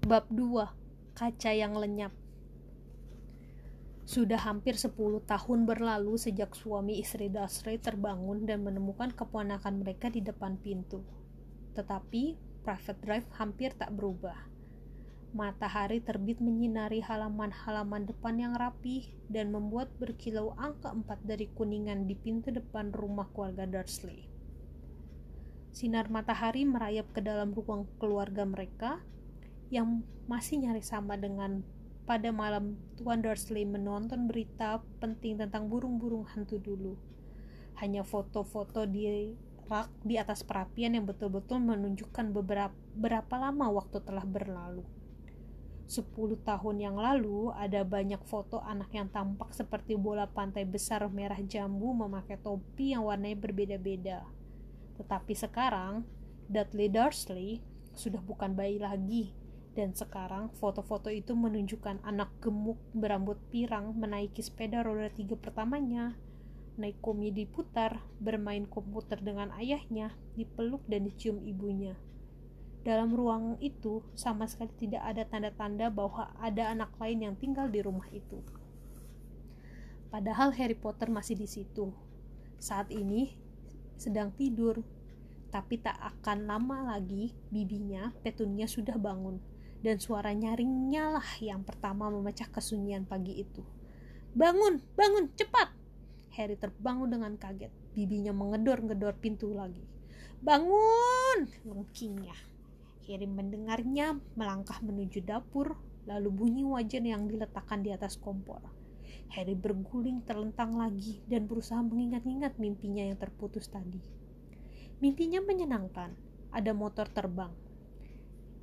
Bab 2 Kaca yang lenyap Sudah hampir 10 tahun berlalu sejak suami istri Dasri terbangun dan menemukan keponakan mereka di depan pintu. Tetapi private drive hampir tak berubah. Matahari terbit menyinari halaman-halaman depan yang rapih dan membuat berkilau angka empat dari kuningan di pintu depan rumah keluarga Dursley. Sinar matahari merayap ke dalam ruang keluarga mereka yang masih nyari sama dengan pada malam Tuan Dursley menonton berita penting tentang burung-burung hantu dulu. Hanya foto-foto di rak di atas perapian yang betul-betul menunjukkan beberapa berapa lama waktu telah berlalu. Sepuluh tahun yang lalu, ada banyak foto anak yang tampak seperti bola pantai besar merah jambu memakai topi yang warnanya berbeda-beda. Tetapi sekarang, Dudley Dursley sudah bukan bayi lagi, dan sekarang foto-foto itu menunjukkan anak gemuk berambut pirang menaiki sepeda roda tiga pertamanya, naik komedi putar, bermain komputer dengan ayahnya, dipeluk dan dicium ibunya. Dalam ruang itu sama sekali tidak ada tanda-tanda bahwa ada anak lain yang tinggal di rumah itu. Padahal Harry Potter masih di situ. Saat ini sedang tidur, tapi tak akan lama lagi bibinya, Petunia sudah bangun, dan suara nyaringnya lah yang pertama memecah kesunyian pagi itu. Bangun, bangun, cepat! Harry terbangun dengan kaget. Bibinya mengedor-ngedor pintu lagi. Bangun! Lengkingnya. Harry mendengarnya melangkah menuju dapur, lalu bunyi wajan yang diletakkan di atas kompor. Harry berguling terlentang lagi dan berusaha mengingat-ingat mimpinya yang terputus tadi. Mimpinya menyenangkan, ada motor terbang.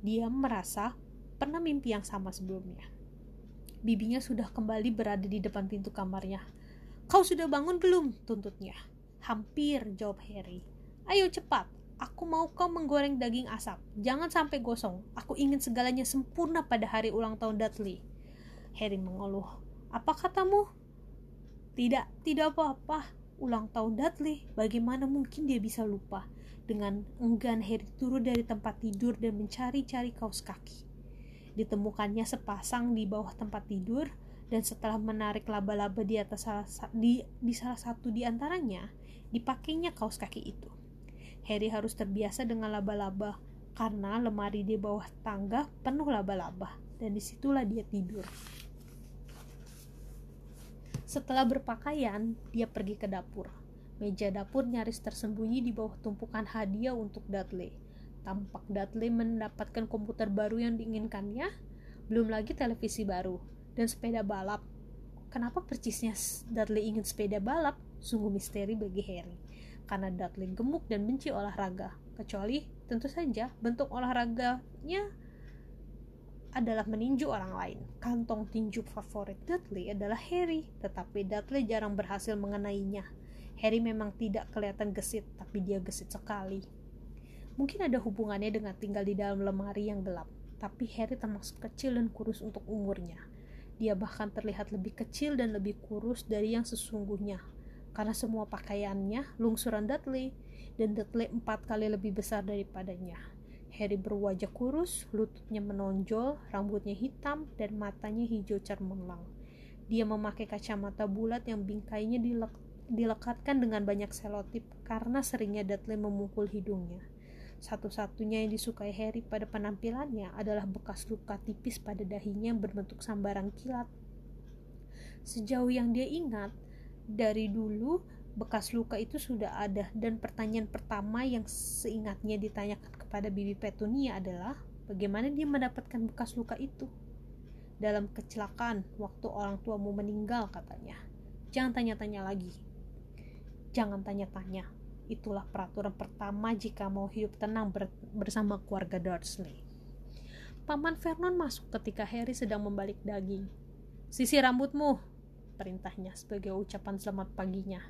Dia merasa pernah mimpi yang sama sebelumnya. Bibinya sudah kembali berada di depan pintu kamarnya. Kau sudah bangun belum? tuntutnya. Hampir, jawab Harry. Ayo cepat, aku mau kau menggoreng daging asap. Jangan sampai gosong. Aku ingin segalanya sempurna pada hari ulang tahun Dudley. Harry mengeluh. Apa katamu? Tidak, tidak apa-apa. Ulang tahun Dudley, bagaimana mungkin dia bisa lupa? Dengan enggan Harry turun dari tempat tidur dan mencari-cari kaos kaki. Ditemukannya sepasang di bawah tempat tidur, dan setelah menarik laba-laba di atas salah, di, di salah satu di antaranya, dipakainya kaos kaki itu. Harry harus terbiasa dengan laba-laba, karena lemari di bawah tangga penuh laba-laba, dan di situlah dia tidur. Setelah berpakaian, dia pergi ke dapur. Meja dapur nyaris tersembunyi di bawah tumpukan hadiah untuk Dudley. Tampak Dudley mendapatkan komputer baru yang diinginkannya, belum lagi televisi baru, dan sepeda balap. Kenapa percisnya Dudley ingin sepeda balap? Sungguh misteri bagi Harry. Karena Dudley gemuk dan benci olahraga. Kecuali, tentu saja, bentuk olahraganya adalah meninju orang lain. Kantong tinju favorit Dudley adalah Harry, tetapi Dudley jarang berhasil mengenainya. Harry memang tidak kelihatan gesit, tapi dia gesit sekali. Mungkin ada hubungannya dengan tinggal di dalam lemari yang gelap, tapi Harry termasuk kecil dan kurus untuk umurnya. Dia bahkan terlihat lebih kecil dan lebih kurus dari yang sesungguhnya, karena semua pakaiannya lungsuran Dudley, dan Dudley empat kali lebih besar daripadanya. Harry berwajah kurus, lututnya menonjol, rambutnya hitam, dan matanya hijau cermelang. Dia memakai kacamata bulat yang bingkainya dilek dilekatkan dengan banyak selotip karena seringnya Dudley memukul hidungnya. Satu-satunya yang disukai Harry pada penampilannya adalah bekas luka tipis pada dahinya yang berbentuk sambaran kilat. Sejauh yang dia ingat, dari dulu bekas luka itu sudah ada dan pertanyaan pertama yang seingatnya ditanyakan kepada Bibi Petunia adalah bagaimana dia mendapatkan bekas luka itu. Dalam kecelakaan waktu orang tuamu meninggal katanya. Jangan tanya-tanya lagi. Jangan tanya-tanya. Itulah peraturan pertama jika mau hidup tenang ber bersama keluarga Dursley. Paman Vernon masuk ketika Harry sedang membalik daging. Sisi rambutmu, perintahnya sebagai ucapan selamat paginya.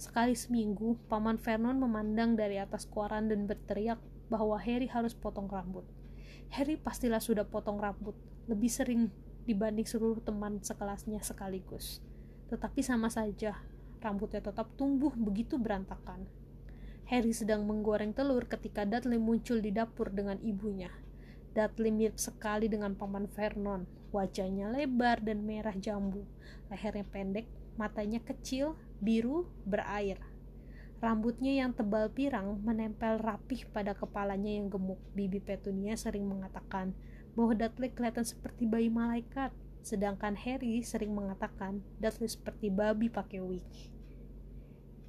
Sekali seminggu, Paman Vernon memandang dari atas koran dan berteriak bahwa Harry harus potong rambut. Harry pastilah sudah potong rambut, lebih sering dibanding seluruh teman sekelasnya sekaligus. Tetapi sama saja, rambutnya tetap tumbuh begitu berantakan. Harry sedang menggoreng telur ketika Dudley muncul di dapur dengan ibunya. Dudley mirip sekali dengan paman Vernon. Wajahnya lebar dan merah jambu, lehernya pendek, matanya kecil, biru, berair. Rambutnya yang tebal pirang menempel rapih pada kepalanya yang gemuk. Bibi Petunia sering mengatakan bahwa Dudley kelihatan seperti bayi malaikat, sedangkan Harry sering mengatakan Dudley seperti babi pakai wig.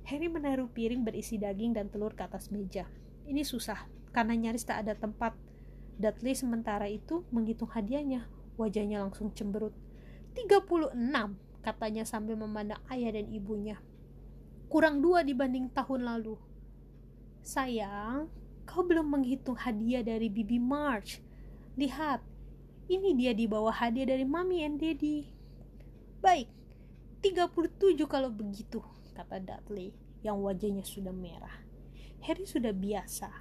Harry menaruh piring berisi daging dan telur ke atas meja. Ini susah, karena nyaris tak ada tempat. Dudley sementara itu menghitung hadiahnya. Wajahnya langsung cemberut. 36, katanya sambil memandang ayah dan ibunya. Kurang dua dibanding tahun lalu. Sayang, kau belum menghitung hadiah dari Bibi March. Lihat, ini dia di bawah hadiah dari Mami and Daddy. Baik, 37 kalau begitu kata Dudley yang wajahnya sudah merah. Harry sudah biasa.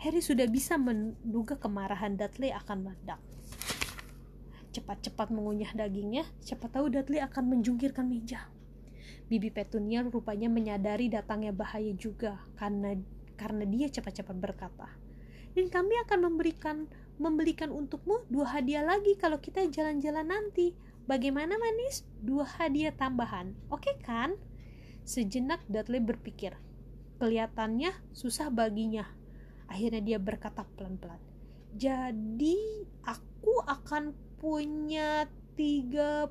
Harry sudah bisa menduga kemarahan Dudley akan meledak. Cepat-cepat mengunyah dagingnya, siapa tahu Dudley akan menjungkirkan meja. Bibi Petunia rupanya menyadari datangnya bahaya juga karena karena dia cepat-cepat berkata, "Dan kami akan memberikan membelikan untukmu dua hadiah lagi kalau kita jalan-jalan nanti. Bagaimana manis? Dua hadiah tambahan. Oke kan?" Sejenak Dudley berpikir. Kelihatannya susah baginya. Akhirnya dia berkata pelan-pelan. Jadi aku akan punya 30 30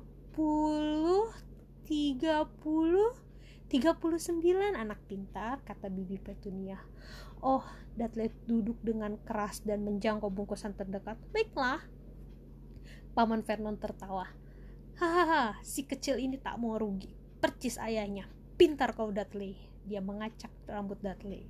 39 anak pintar, kata Bibi Petunia. Oh, Dudley duduk dengan keras dan menjangkau bungkusan terdekat. Baiklah. Paman Vernon tertawa. Hahaha, si kecil ini tak mau rugi. Percis ayahnya. Pintar kau Dudley. Dia mengacak rambut Dudley.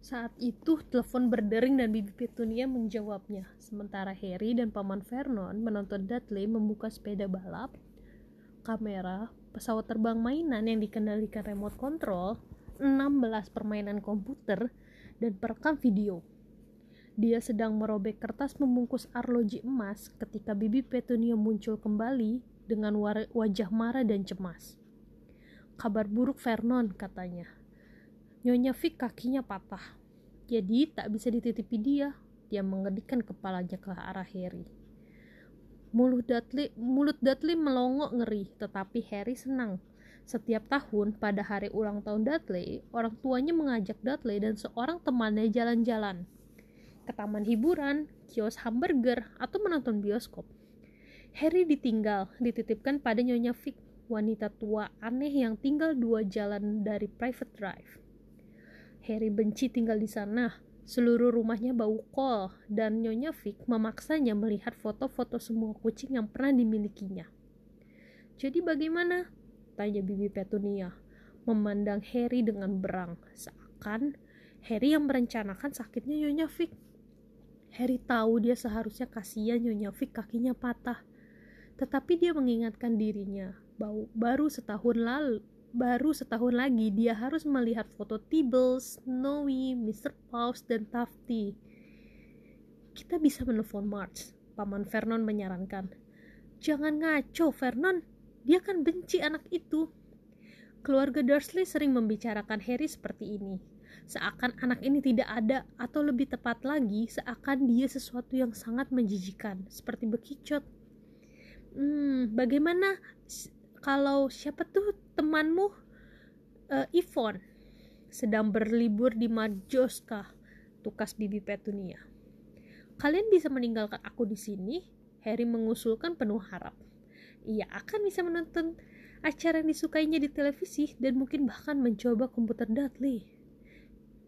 Saat itu telepon berdering dan Bibi Petunia menjawabnya. Sementara Harry dan Paman Vernon menonton Dudley membuka sepeda balap, kamera, pesawat terbang mainan yang dikendalikan remote control, 16 permainan komputer, dan perekam video. Dia sedang merobek kertas membungkus arloji emas ketika Bibi Petunia muncul kembali dengan wajah marah dan cemas. Kabar buruk Vernon katanya. Nyonya Vic kakinya patah. Jadi tak bisa dititipi dia. Dia mengedikkan kepalanya ke arah Harry. Mulut Dudley, mulut Dudley melongok ngeri, tetapi Harry senang. Setiap tahun pada hari ulang tahun Dudley, orang tuanya mengajak Dudley dan seorang temannya jalan-jalan ke taman hiburan, kios hamburger, atau menonton bioskop. Harry ditinggal, dititipkan pada Nyonya Vic wanita tua aneh yang tinggal dua jalan dari private drive. Harry benci tinggal di sana. Seluruh rumahnya bau kol dan Nyonya Vic memaksanya melihat foto-foto semua kucing yang pernah dimilikinya. Jadi bagaimana? Tanya Bibi Petunia, memandang Harry dengan berang, seakan Harry yang merencanakan sakitnya Nyonya Vic. Harry tahu dia seharusnya kasihan Nyonya Vic kakinya patah, tetapi dia mengingatkan dirinya baru setahun lalu baru setahun lagi dia harus melihat foto Tibbles, Snowy, Mr. Paus, dan Tufty. Kita bisa menelpon March, Paman Vernon menyarankan. Jangan ngaco, Vernon. Dia kan benci anak itu. Keluarga Dursley sering membicarakan Harry seperti ini. Seakan anak ini tidak ada, atau lebih tepat lagi, seakan dia sesuatu yang sangat menjijikan, seperti bekicot. Hmm, bagaimana kalau siapa tuh temanmu uh, sedang berlibur di Majoska, tukas Bibi Petunia. Kalian bisa meninggalkan aku di sini? Harry mengusulkan penuh harap. Ia akan bisa menonton acara yang disukainya di televisi dan mungkin bahkan mencoba komputer Dudley.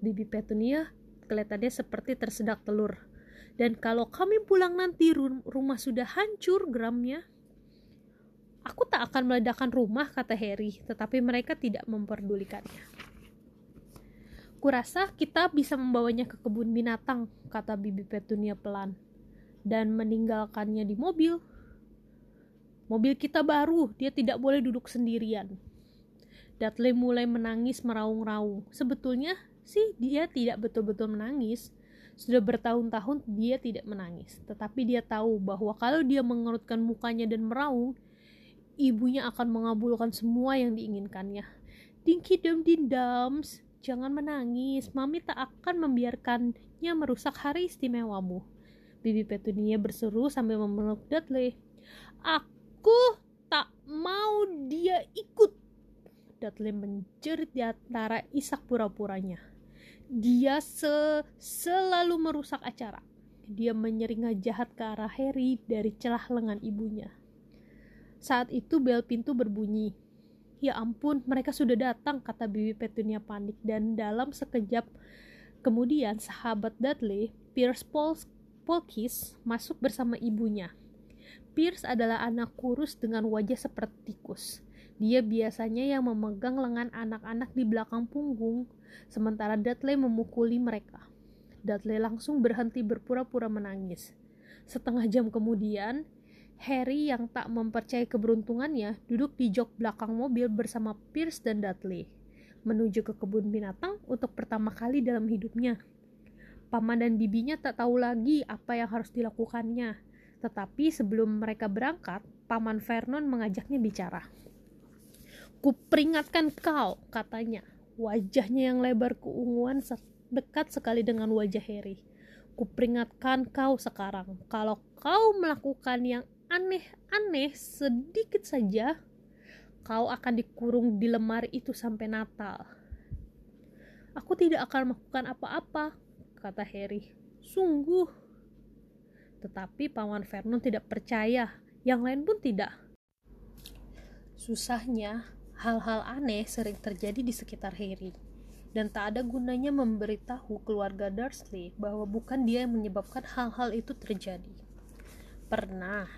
Bibi Petunia kelihatannya seperti tersedak telur. Dan kalau kami pulang nanti rumah sudah hancur geramnya. Aku tak akan meledakkan rumah, kata Harry, tetapi mereka tidak memperdulikannya. Kurasa kita bisa membawanya ke kebun binatang, kata Bibi Petunia pelan, dan meninggalkannya di mobil. Mobil kita baru, dia tidak boleh duduk sendirian. Dudley mulai menangis meraung-raung. Sebetulnya sih dia tidak betul-betul menangis. Sudah bertahun-tahun dia tidak menangis, tetapi dia tahu bahwa kalau dia mengerutkan mukanya dan meraung, ibunya akan mengabulkan semua yang diinginkannya. Dinky Dum Dindams, jangan menangis. Mami tak akan membiarkannya merusak hari istimewamu. Bibi Petunia berseru sambil memeluk Dudley. Aku tak mau dia ikut. Dudley menjerit di antara isak pura-puranya. Dia se selalu merusak acara. Dia menyeringai jahat ke arah Harry dari celah lengan ibunya. Saat itu bel pintu berbunyi. Ya ampun, mereka sudah datang, kata Bibi Petunia panik. Dan dalam sekejap kemudian, sahabat Dudley, Pierce Polkis, masuk bersama ibunya. Pierce adalah anak kurus dengan wajah seperti tikus. Dia biasanya yang memegang lengan anak-anak di belakang punggung, sementara Dudley memukuli mereka. Dudley langsung berhenti berpura-pura menangis. Setengah jam kemudian, Harry yang tak mempercayai keberuntungannya duduk di jok belakang mobil bersama Pierce dan Dudley, menuju ke kebun binatang untuk pertama kali dalam hidupnya. Paman dan bibinya tak tahu lagi apa yang harus dilakukannya, tetapi sebelum mereka berangkat, Paman Vernon mengajaknya bicara. Kuperingatkan kau, katanya. Wajahnya yang lebar keunguan dekat sekali dengan wajah Harry. Kuperingatkan kau sekarang, kalau kau melakukan yang aneh-aneh sedikit saja, kau akan dikurung di lemari itu sampai Natal. Aku tidak akan melakukan apa-apa, kata Harry. Sungguh. Tetapi Paman Vernon tidak percaya, yang lain pun tidak. Susahnya, hal-hal aneh sering terjadi di sekitar Harry dan tak ada gunanya memberitahu keluarga Dursley bahwa bukan dia yang menyebabkan hal-hal itu terjadi. Pernah,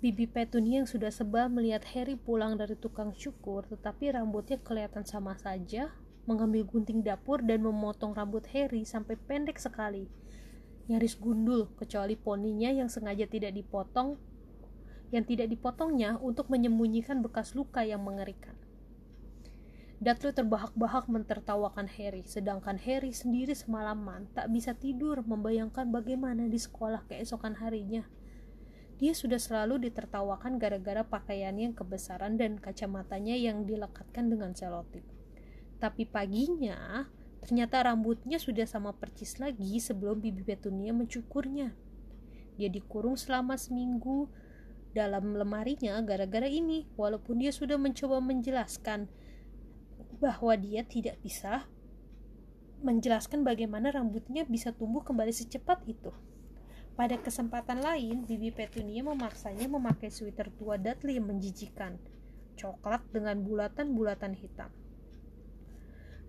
Bibi Petunia yang sudah sebal melihat Harry pulang dari tukang cukur, tetapi rambutnya kelihatan sama saja, mengambil gunting dapur dan memotong rambut Harry sampai pendek sekali. Nyaris gundul, kecuali poninya yang sengaja tidak dipotong, yang tidak dipotongnya untuk menyembunyikan bekas luka yang mengerikan. Dudley terbahak-bahak mentertawakan Harry, sedangkan Harry sendiri semalaman tak bisa tidur membayangkan bagaimana di sekolah keesokan harinya. Dia sudah selalu ditertawakan gara-gara pakaiannya yang kebesaran dan kacamatanya yang dilekatkan dengan selotip. Tapi paginya, ternyata rambutnya sudah sama percis lagi sebelum Bibi Petunia mencukurnya. Dia dikurung selama seminggu dalam lemarinya gara-gara ini, walaupun dia sudah mencoba menjelaskan bahwa dia tidak bisa menjelaskan bagaimana rambutnya bisa tumbuh kembali secepat itu. Pada kesempatan lain, Bibi Petunia memaksanya memakai sweater tua Dudley yang menjijikan, coklat dengan bulatan-bulatan hitam.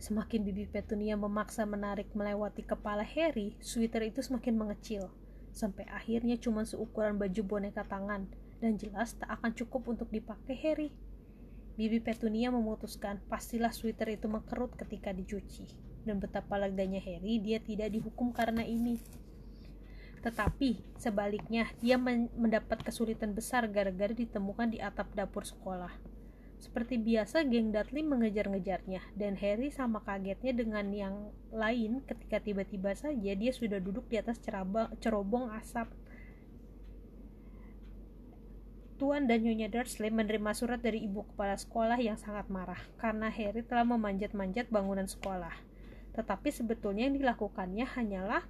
Semakin Bibi Petunia memaksa menarik melewati kepala Harry, sweater itu semakin mengecil, sampai akhirnya cuma seukuran baju boneka tangan, dan jelas tak akan cukup untuk dipakai Harry. Bibi Petunia memutuskan pastilah sweater itu mengkerut ketika dicuci, dan betapa leganya Harry dia tidak dihukum karena ini. Tetapi sebaliknya, dia mendapat kesulitan besar gara-gara ditemukan di atap dapur sekolah. Seperti biasa, geng Dudley mengejar-ngejarnya, dan Harry sama kagetnya dengan yang lain ketika tiba-tiba saja dia sudah duduk di atas cerobong asap. Tuan dan Nyonya Dursley menerima surat dari ibu kepala sekolah yang sangat marah karena Harry telah memanjat-manjat bangunan sekolah. Tetapi sebetulnya yang dilakukannya hanyalah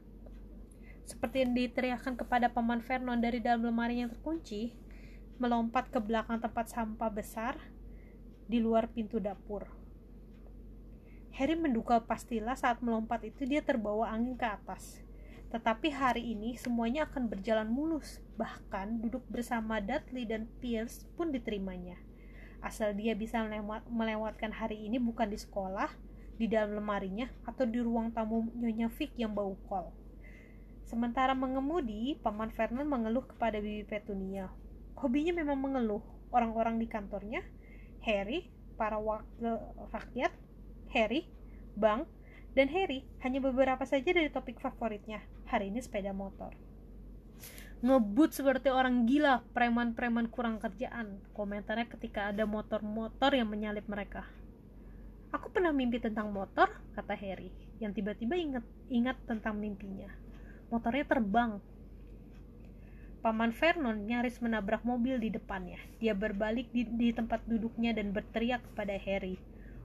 seperti yang diteriakkan kepada paman Vernon dari dalam lemari yang terkunci, melompat ke belakang tempat sampah besar di luar pintu dapur. Harry menduga pastilah saat melompat itu dia terbawa angin ke atas. Tetapi hari ini semuanya akan berjalan mulus, bahkan duduk bersama Dudley dan Pierce pun diterimanya. Asal dia bisa melewat, melewatkan hari ini bukan di sekolah, di dalam lemarinya, atau di ruang tamu Nyonya Vic yang bau kol. Sementara mengemudi, Paman Vernon mengeluh kepada Bibi Petunia. Hobinya memang mengeluh. Orang-orang di kantornya, Harry, para wakil rakyat, Harry, Bang, dan Harry hanya beberapa saja dari topik favoritnya. Hari ini sepeda motor. Ngebut seperti orang gila, preman-preman kurang kerjaan. Komentarnya ketika ada motor-motor yang menyalip mereka. Aku pernah mimpi tentang motor, kata Harry, yang tiba-tiba ingat ingat tentang mimpinya motornya terbang. Paman Vernon nyaris menabrak mobil di depannya. Dia berbalik di, di tempat duduknya dan berteriak kepada Harry.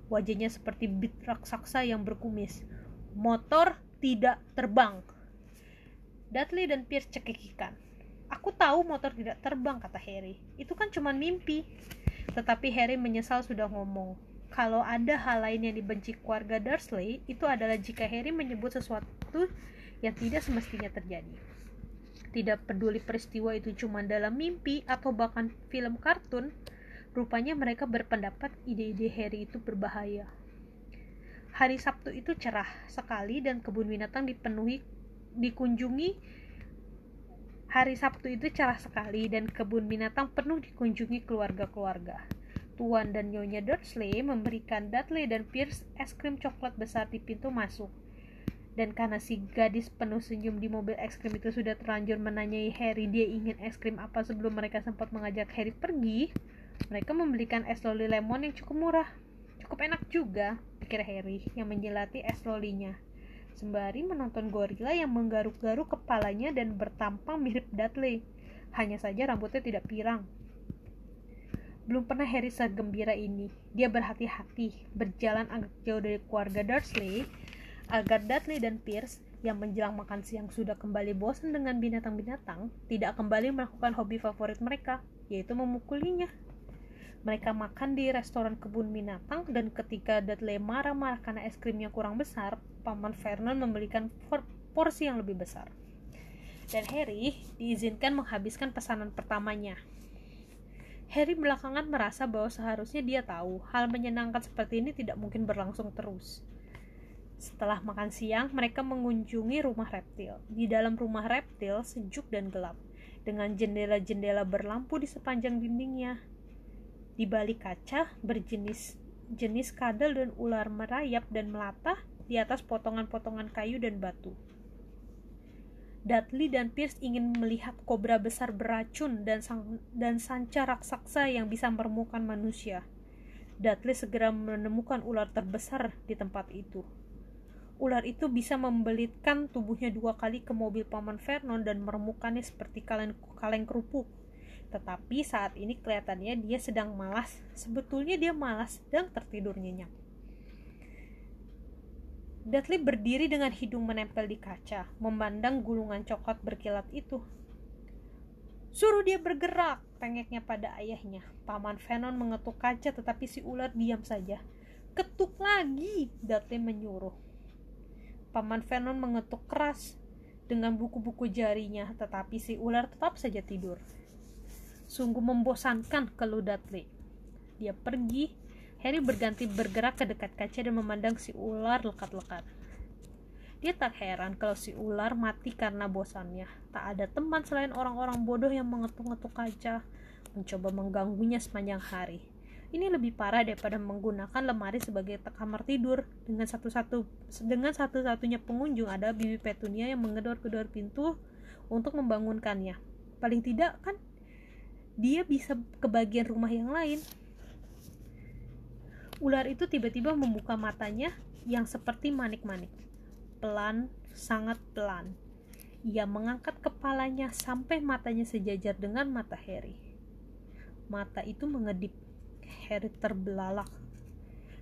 Wajahnya seperti bit raksasa yang berkumis. Motor tidak terbang. Dudley dan Pierce cekikikan. Aku tahu motor tidak terbang, kata Harry. Itu kan cuma mimpi. Tetapi Harry menyesal sudah ngomong. Kalau ada hal lain yang dibenci keluarga Dursley, itu adalah jika Harry menyebut sesuatu yang tidak semestinya terjadi. Tidak peduli peristiwa itu cuma dalam mimpi atau bahkan film kartun, Rupanya mereka berpendapat ide-ide Harry itu berbahaya. Hari Sabtu itu cerah sekali dan kebun binatang dipenuhi dikunjungi Hari Sabtu itu cerah sekali dan kebun binatang penuh dikunjungi keluarga-keluarga. Tuan dan Nyonya Dursley memberikan Dudley dan Pierce es krim coklat besar di pintu masuk. Dan karena si gadis penuh senyum di mobil es krim itu sudah terlanjur menanyai Harry dia ingin es krim apa sebelum mereka sempat mengajak Harry pergi, mereka membelikan es loli lemon yang cukup murah. Cukup enak juga, pikir Harry yang menjelati es lolinya. Sembari menonton gorila yang menggaruk-garuk kepalanya dan bertampang mirip Dudley. Hanya saja rambutnya tidak pirang. Belum pernah Harry segembira ini. Dia berhati-hati berjalan agak jauh dari keluarga Dursley agar Dudley dan Pierce yang menjelang makan siang sudah kembali bosan dengan binatang-binatang tidak kembali melakukan hobi favorit mereka, yaitu memukulinya. Mereka makan di restoran kebun binatang dan ketika Dudley marah-marah karena es krimnya kurang besar, Paman Vernon membelikan porsi yang lebih besar. Dan Harry diizinkan menghabiskan pesanan pertamanya. Harry belakangan merasa bahwa seharusnya dia tahu hal menyenangkan seperti ini tidak mungkin berlangsung terus. Setelah makan siang, mereka mengunjungi rumah reptil. Di dalam rumah reptil sejuk dan gelap, dengan jendela-jendela berlampu di sepanjang dindingnya. Di balik kaca berjenis jenis kadal dan ular merayap dan melatah di atas potongan-potongan kayu dan batu. Dudley dan Pierce ingin melihat kobra besar beracun dan sang, dan sanca raksasa yang bisa meremukan manusia. Dudley segera menemukan ular terbesar di tempat itu. Ular itu bisa membelitkan tubuhnya dua kali ke mobil paman Vernon dan meremukannya seperti kaleng, kaleng kerupuk. Tetapi saat ini kelihatannya dia sedang malas. Sebetulnya dia malas dan tertidur nyenyak. Dudley berdiri dengan hidung menempel di kaca, memandang gulungan coklat berkilat itu. Suruh dia bergerak, tengeknya pada ayahnya. Paman Venon mengetuk kaca tetapi si ular diam saja. Ketuk lagi, Dudley menyuruh. Paman Venon mengetuk keras dengan buku-buku jarinya, tetapi si ular tetap saja tidur. Sungguh membosankan keluh Dudley. Dia pergi, Harry berganti bergerak ke dekat kaca dan memandang si ular lekat-lekat. Dia tak heran kalau si ular mati karena bosannya. Tak ada teman selain orang-orang bodoh yang mengetuk-ngetuk kaca, mencoba mengganggunya sepanjang hari. Ini lebih parah daripada menggunakan lemari sebagai kamar tidur. Dengan satu-satu dengan satu-satunya pengunjung ada Bibi Petunia yang mengedor-gedor pintu untuk membangunkannya. Paling tidak kan dia bisa ke bagian rumah yang lain. Ular itu tiba-tiba membuka matanya yang seperti manik-manik. Pelan, sangat pelan. Ia mengangkat kepalanya sampai matanya sejajar dengan mata Harry. Mata itu mengedip. Harry terbelalak.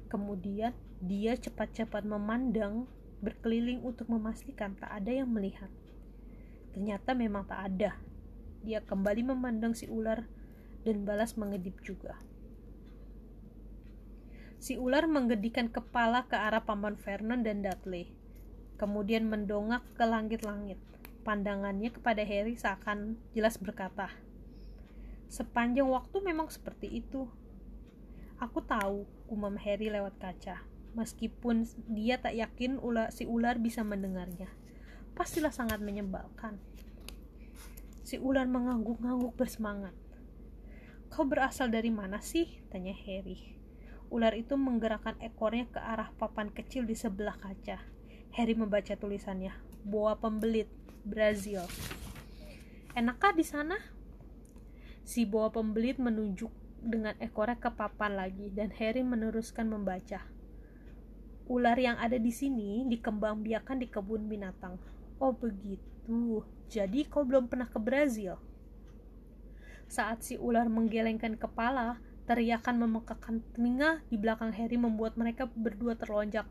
Kemudian dia cepat-cepat memandang berkeliling untuk memastikan tak ada yang melihat. Ternyata memang tak ada dia kembali memandang si ular dan balas mengedip juga. Si ular menggedikan kepala ke arah Paman Vernon dan Dudley, kemudian mendongak ke langit-langit. Pandangannya kepada Harry seakan jelas berkata, Sepanjang waktu memang seperti itu. Aku tahu, umam Harry lewat kaca, meskipun dia tak yakin ular, si ular bisa mendengarnya. Pastilah sangat menyebalkan. Si ular mengangguk-angguk bersemangat. Kau berasal dari mana sih? Tanya Harry. Ular itu menggerakkan ekornya ke arah papan kecil di sebelah kaca. Harry membaca tulisannya. Boa pembelit, Brazil. Enakkah di sana? Si boa pembelit menunjuk dengan ekornya ke papan lagi dan Harry meneruskan membaca. Ular yang ada di sini dikembangbiakan di kebun binatang. Oh begitu. Jadi kau belum pernah ke Brazil? Saat si ular menggelengkan kepala, Teriakan memekakan telinga di belakang Harry membuat mereka berdua terlonjak.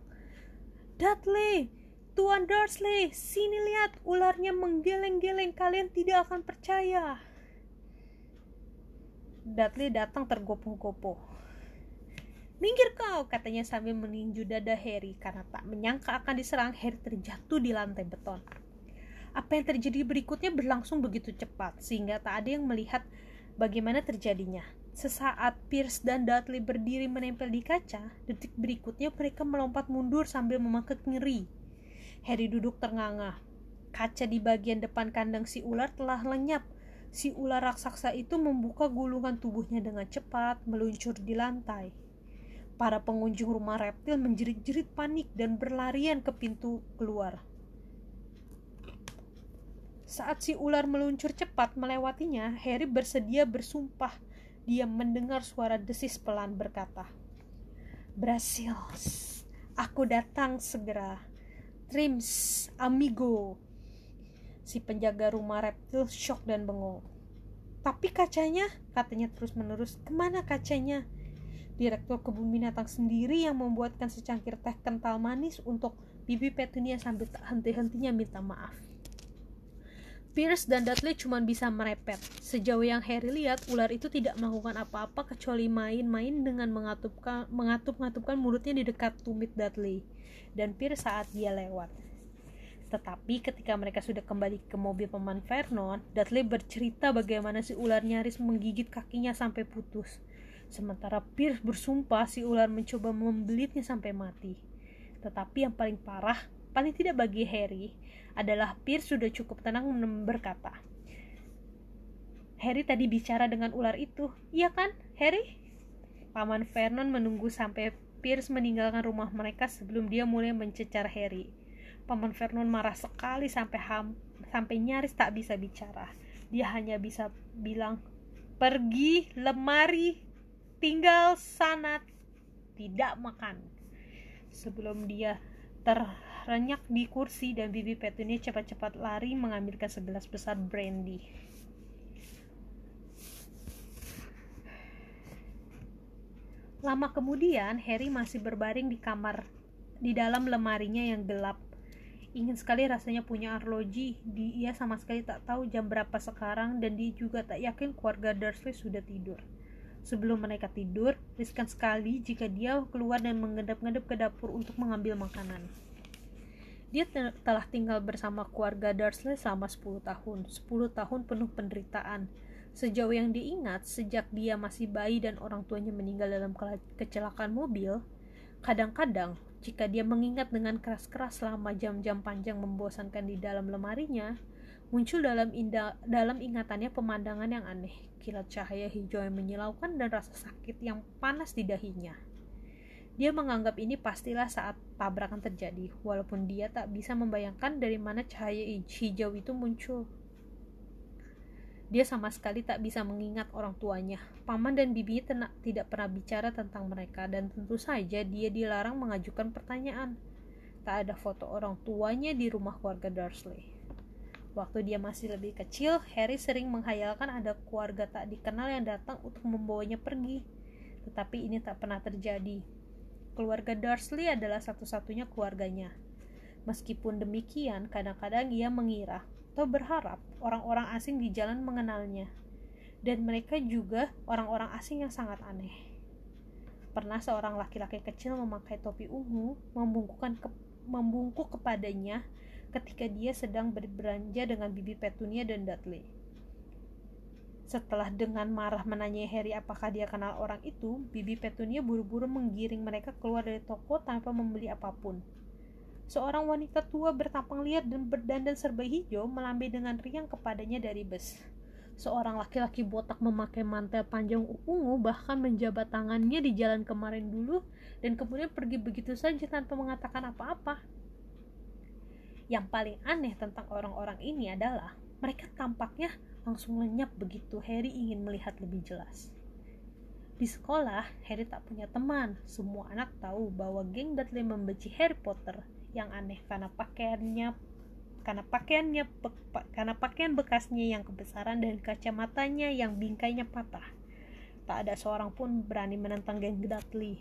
Dudley! Tuan Dursley, sini lihat ularnya menggeleng-geleng. Kalian tidak akan percaya. Dudley datang tergopoh-gopoh. Minggir kau, katanya sambil meninju dada Harry karena tak menyangka akan diserang Harry terjatuh di lantai beton. Apa yang terjadi berikutnya berlangsung begitu cepat sehingga tak ada yang melihat bagaimana terjadinya. Sesaat Pierce dan Dudley berdiri menempel di kaca, detik berikutnya mereka melompat mundur sambil memangkak ngeri. Harry duduk ternganga. Kaca di bagian depan kandang si ular telah lenyap. Si ular raksasa itu membuka gulungan tubuhnya dengan cepat, meluncur di lantai. Para pengunjung rumah reptil menjerit-jerit panik dan berlarian ke pintu keluar. Saat si ular meluncur cepat melewatinya, Harry bersedia bersumpah dia mendengar suara desis pelan berkata, Berhasil, aku datang segera. Trims, amigo. Si penjaga rumah reptil shock dan bengong. Tapi kacanya, katanya terus-menerus, ke mana kacanya? Direktur kebun binatang sendiri yang membuatkan secangkir teh kental manis untuk Bibi Petunia sambil tak henti-hentinya minta maaf. Pierce dan Dudley cuma bisa merepet. Sejauh yang Harry lihat, ular itu tidak melakukan apa-apa kecuali main-main dengan mengatup-ngatupkan mulutnya di dekat tumit Dudley dan Pierce saat dia lewat. Tetapi ketika mereka sudah kembali ke mobil paman Vernon, Dudley bercerita bagaimana si ular nyaris menggigit kakinya sampai putus. Sementara Pierce bersumpah si ular mencoba membelitnya sampai mati. Tetapi yang paling parah, paling tidak bagi Harry, adalah Pierce sudah cukup tenang berkata, Harry tadi bicara dengan ular itu, iya kan, Harry? Paman Vernon menunggu sampai Pierce meninggalkan rumah mereka sebelum dia mulai mencecar Harry. Paman Vernon marah sekali sampai ham, sampai nyaris tak bisa bicara. Dia hanya bisa bilang, pergi lemari, tinggal sana, tidak makan. Sebelum dia ter renyak di kursi dan bibi Petunia cepat-cepat lari mengambilkan segelas besar brandy. Lama kemudian, Harry masih berbaring di kamar di dalam lemarinya yang gelap. Ingin sekali rasanya punya arloji, dia sama sekali tak tahu jam berapa sekarang dan dia juga tak yakin keluarga Dursley sudah tidur. Sebelum mereka tidur, riskan sekali jika dia keluar dan mengendap-endap ke dapur untuk mengambil makanan. Dia telah tinggal bersama keluarga Dursley selama 10 tahun, 10 tahun penuh penderitaan. Sejauh yang diingat, sejak dia masih bayi dan orang tuanya meninggal dalam kecelakaan mobil, kadang-kadang jika dia mengingat dengan keras-keras selama jam-jam panjang membosankan di dalam lemarinya, muncul dalam indah, dalam ingatannya pemandangan yang aneh, kilat cahaya hijau yang menyilaukan dan rasa sakit yang panas di dahinya. Dia menganggap ini pastilah saat tabrakan terjadi, walaupun dia tak bisa membayangkan dari mana cahaya hijau itu muncul. Dia sama sekali tak bisa mengingat orang tuanya. Paman dan bibinya tidak pernah bicara tentang mereka, dan tentu saja dia dilarang mengajukan pertanyaan. Tak ada foto orang tuanya di rumah keluarga Dursley. Waktu dia masih lebih kecil, Harry sering menghayalkan ada keluarga tak dikenal yang datang untuk membawanya pergi. Tetapi ini tak pernah terjadi keluarga Dursley adalah satu-satunya keluarganya. Meskipun demikian, kadang-kadang ia mengira atau berharap orang-orang asing di jalan mengenalnya. Dan mereka juga orang-orang asing yang sangat aneh. Pernah seorang laki-laki kecil memakai topi ungu membungkukkan ke, membungkuk kepadanya ketika dia sedang berbelanja dengan bibi Petunia dan Dudley. Setelah dengan marah menanyai Harry apakah dia kenal orang itu, Bibi Petunia buru-buru menggiring mereka keluar dari toko tanpa membeli apa pun. Seorang wanita tua bertampang liar dan berdandan serba hijau melambai dengan riang kepadanya dari bus. Seorang laki-laki botak memakai mantel panjang ungu bahkan menjabat tangannya di jalan kemarin dulu dan kemudian pergi begitu saja tanpa mengatakan apa-apa. Yang paling aneh tentang orang-orang ini adalah mereka tampaknya langsung lenyap begitu Harry ingin melihat lebih jelas. Di sekolah, Harry tak punya teman. Semua anak tahu bahwa geng Dudley membenci Harry Potter yang aneh karena pakaiannya karena pakaiannya karena pakaian bekasnya yang kebesaran dan kacamatanya yang bingkainya patah. Tak ada seorang pun berani menentang geng Dudley.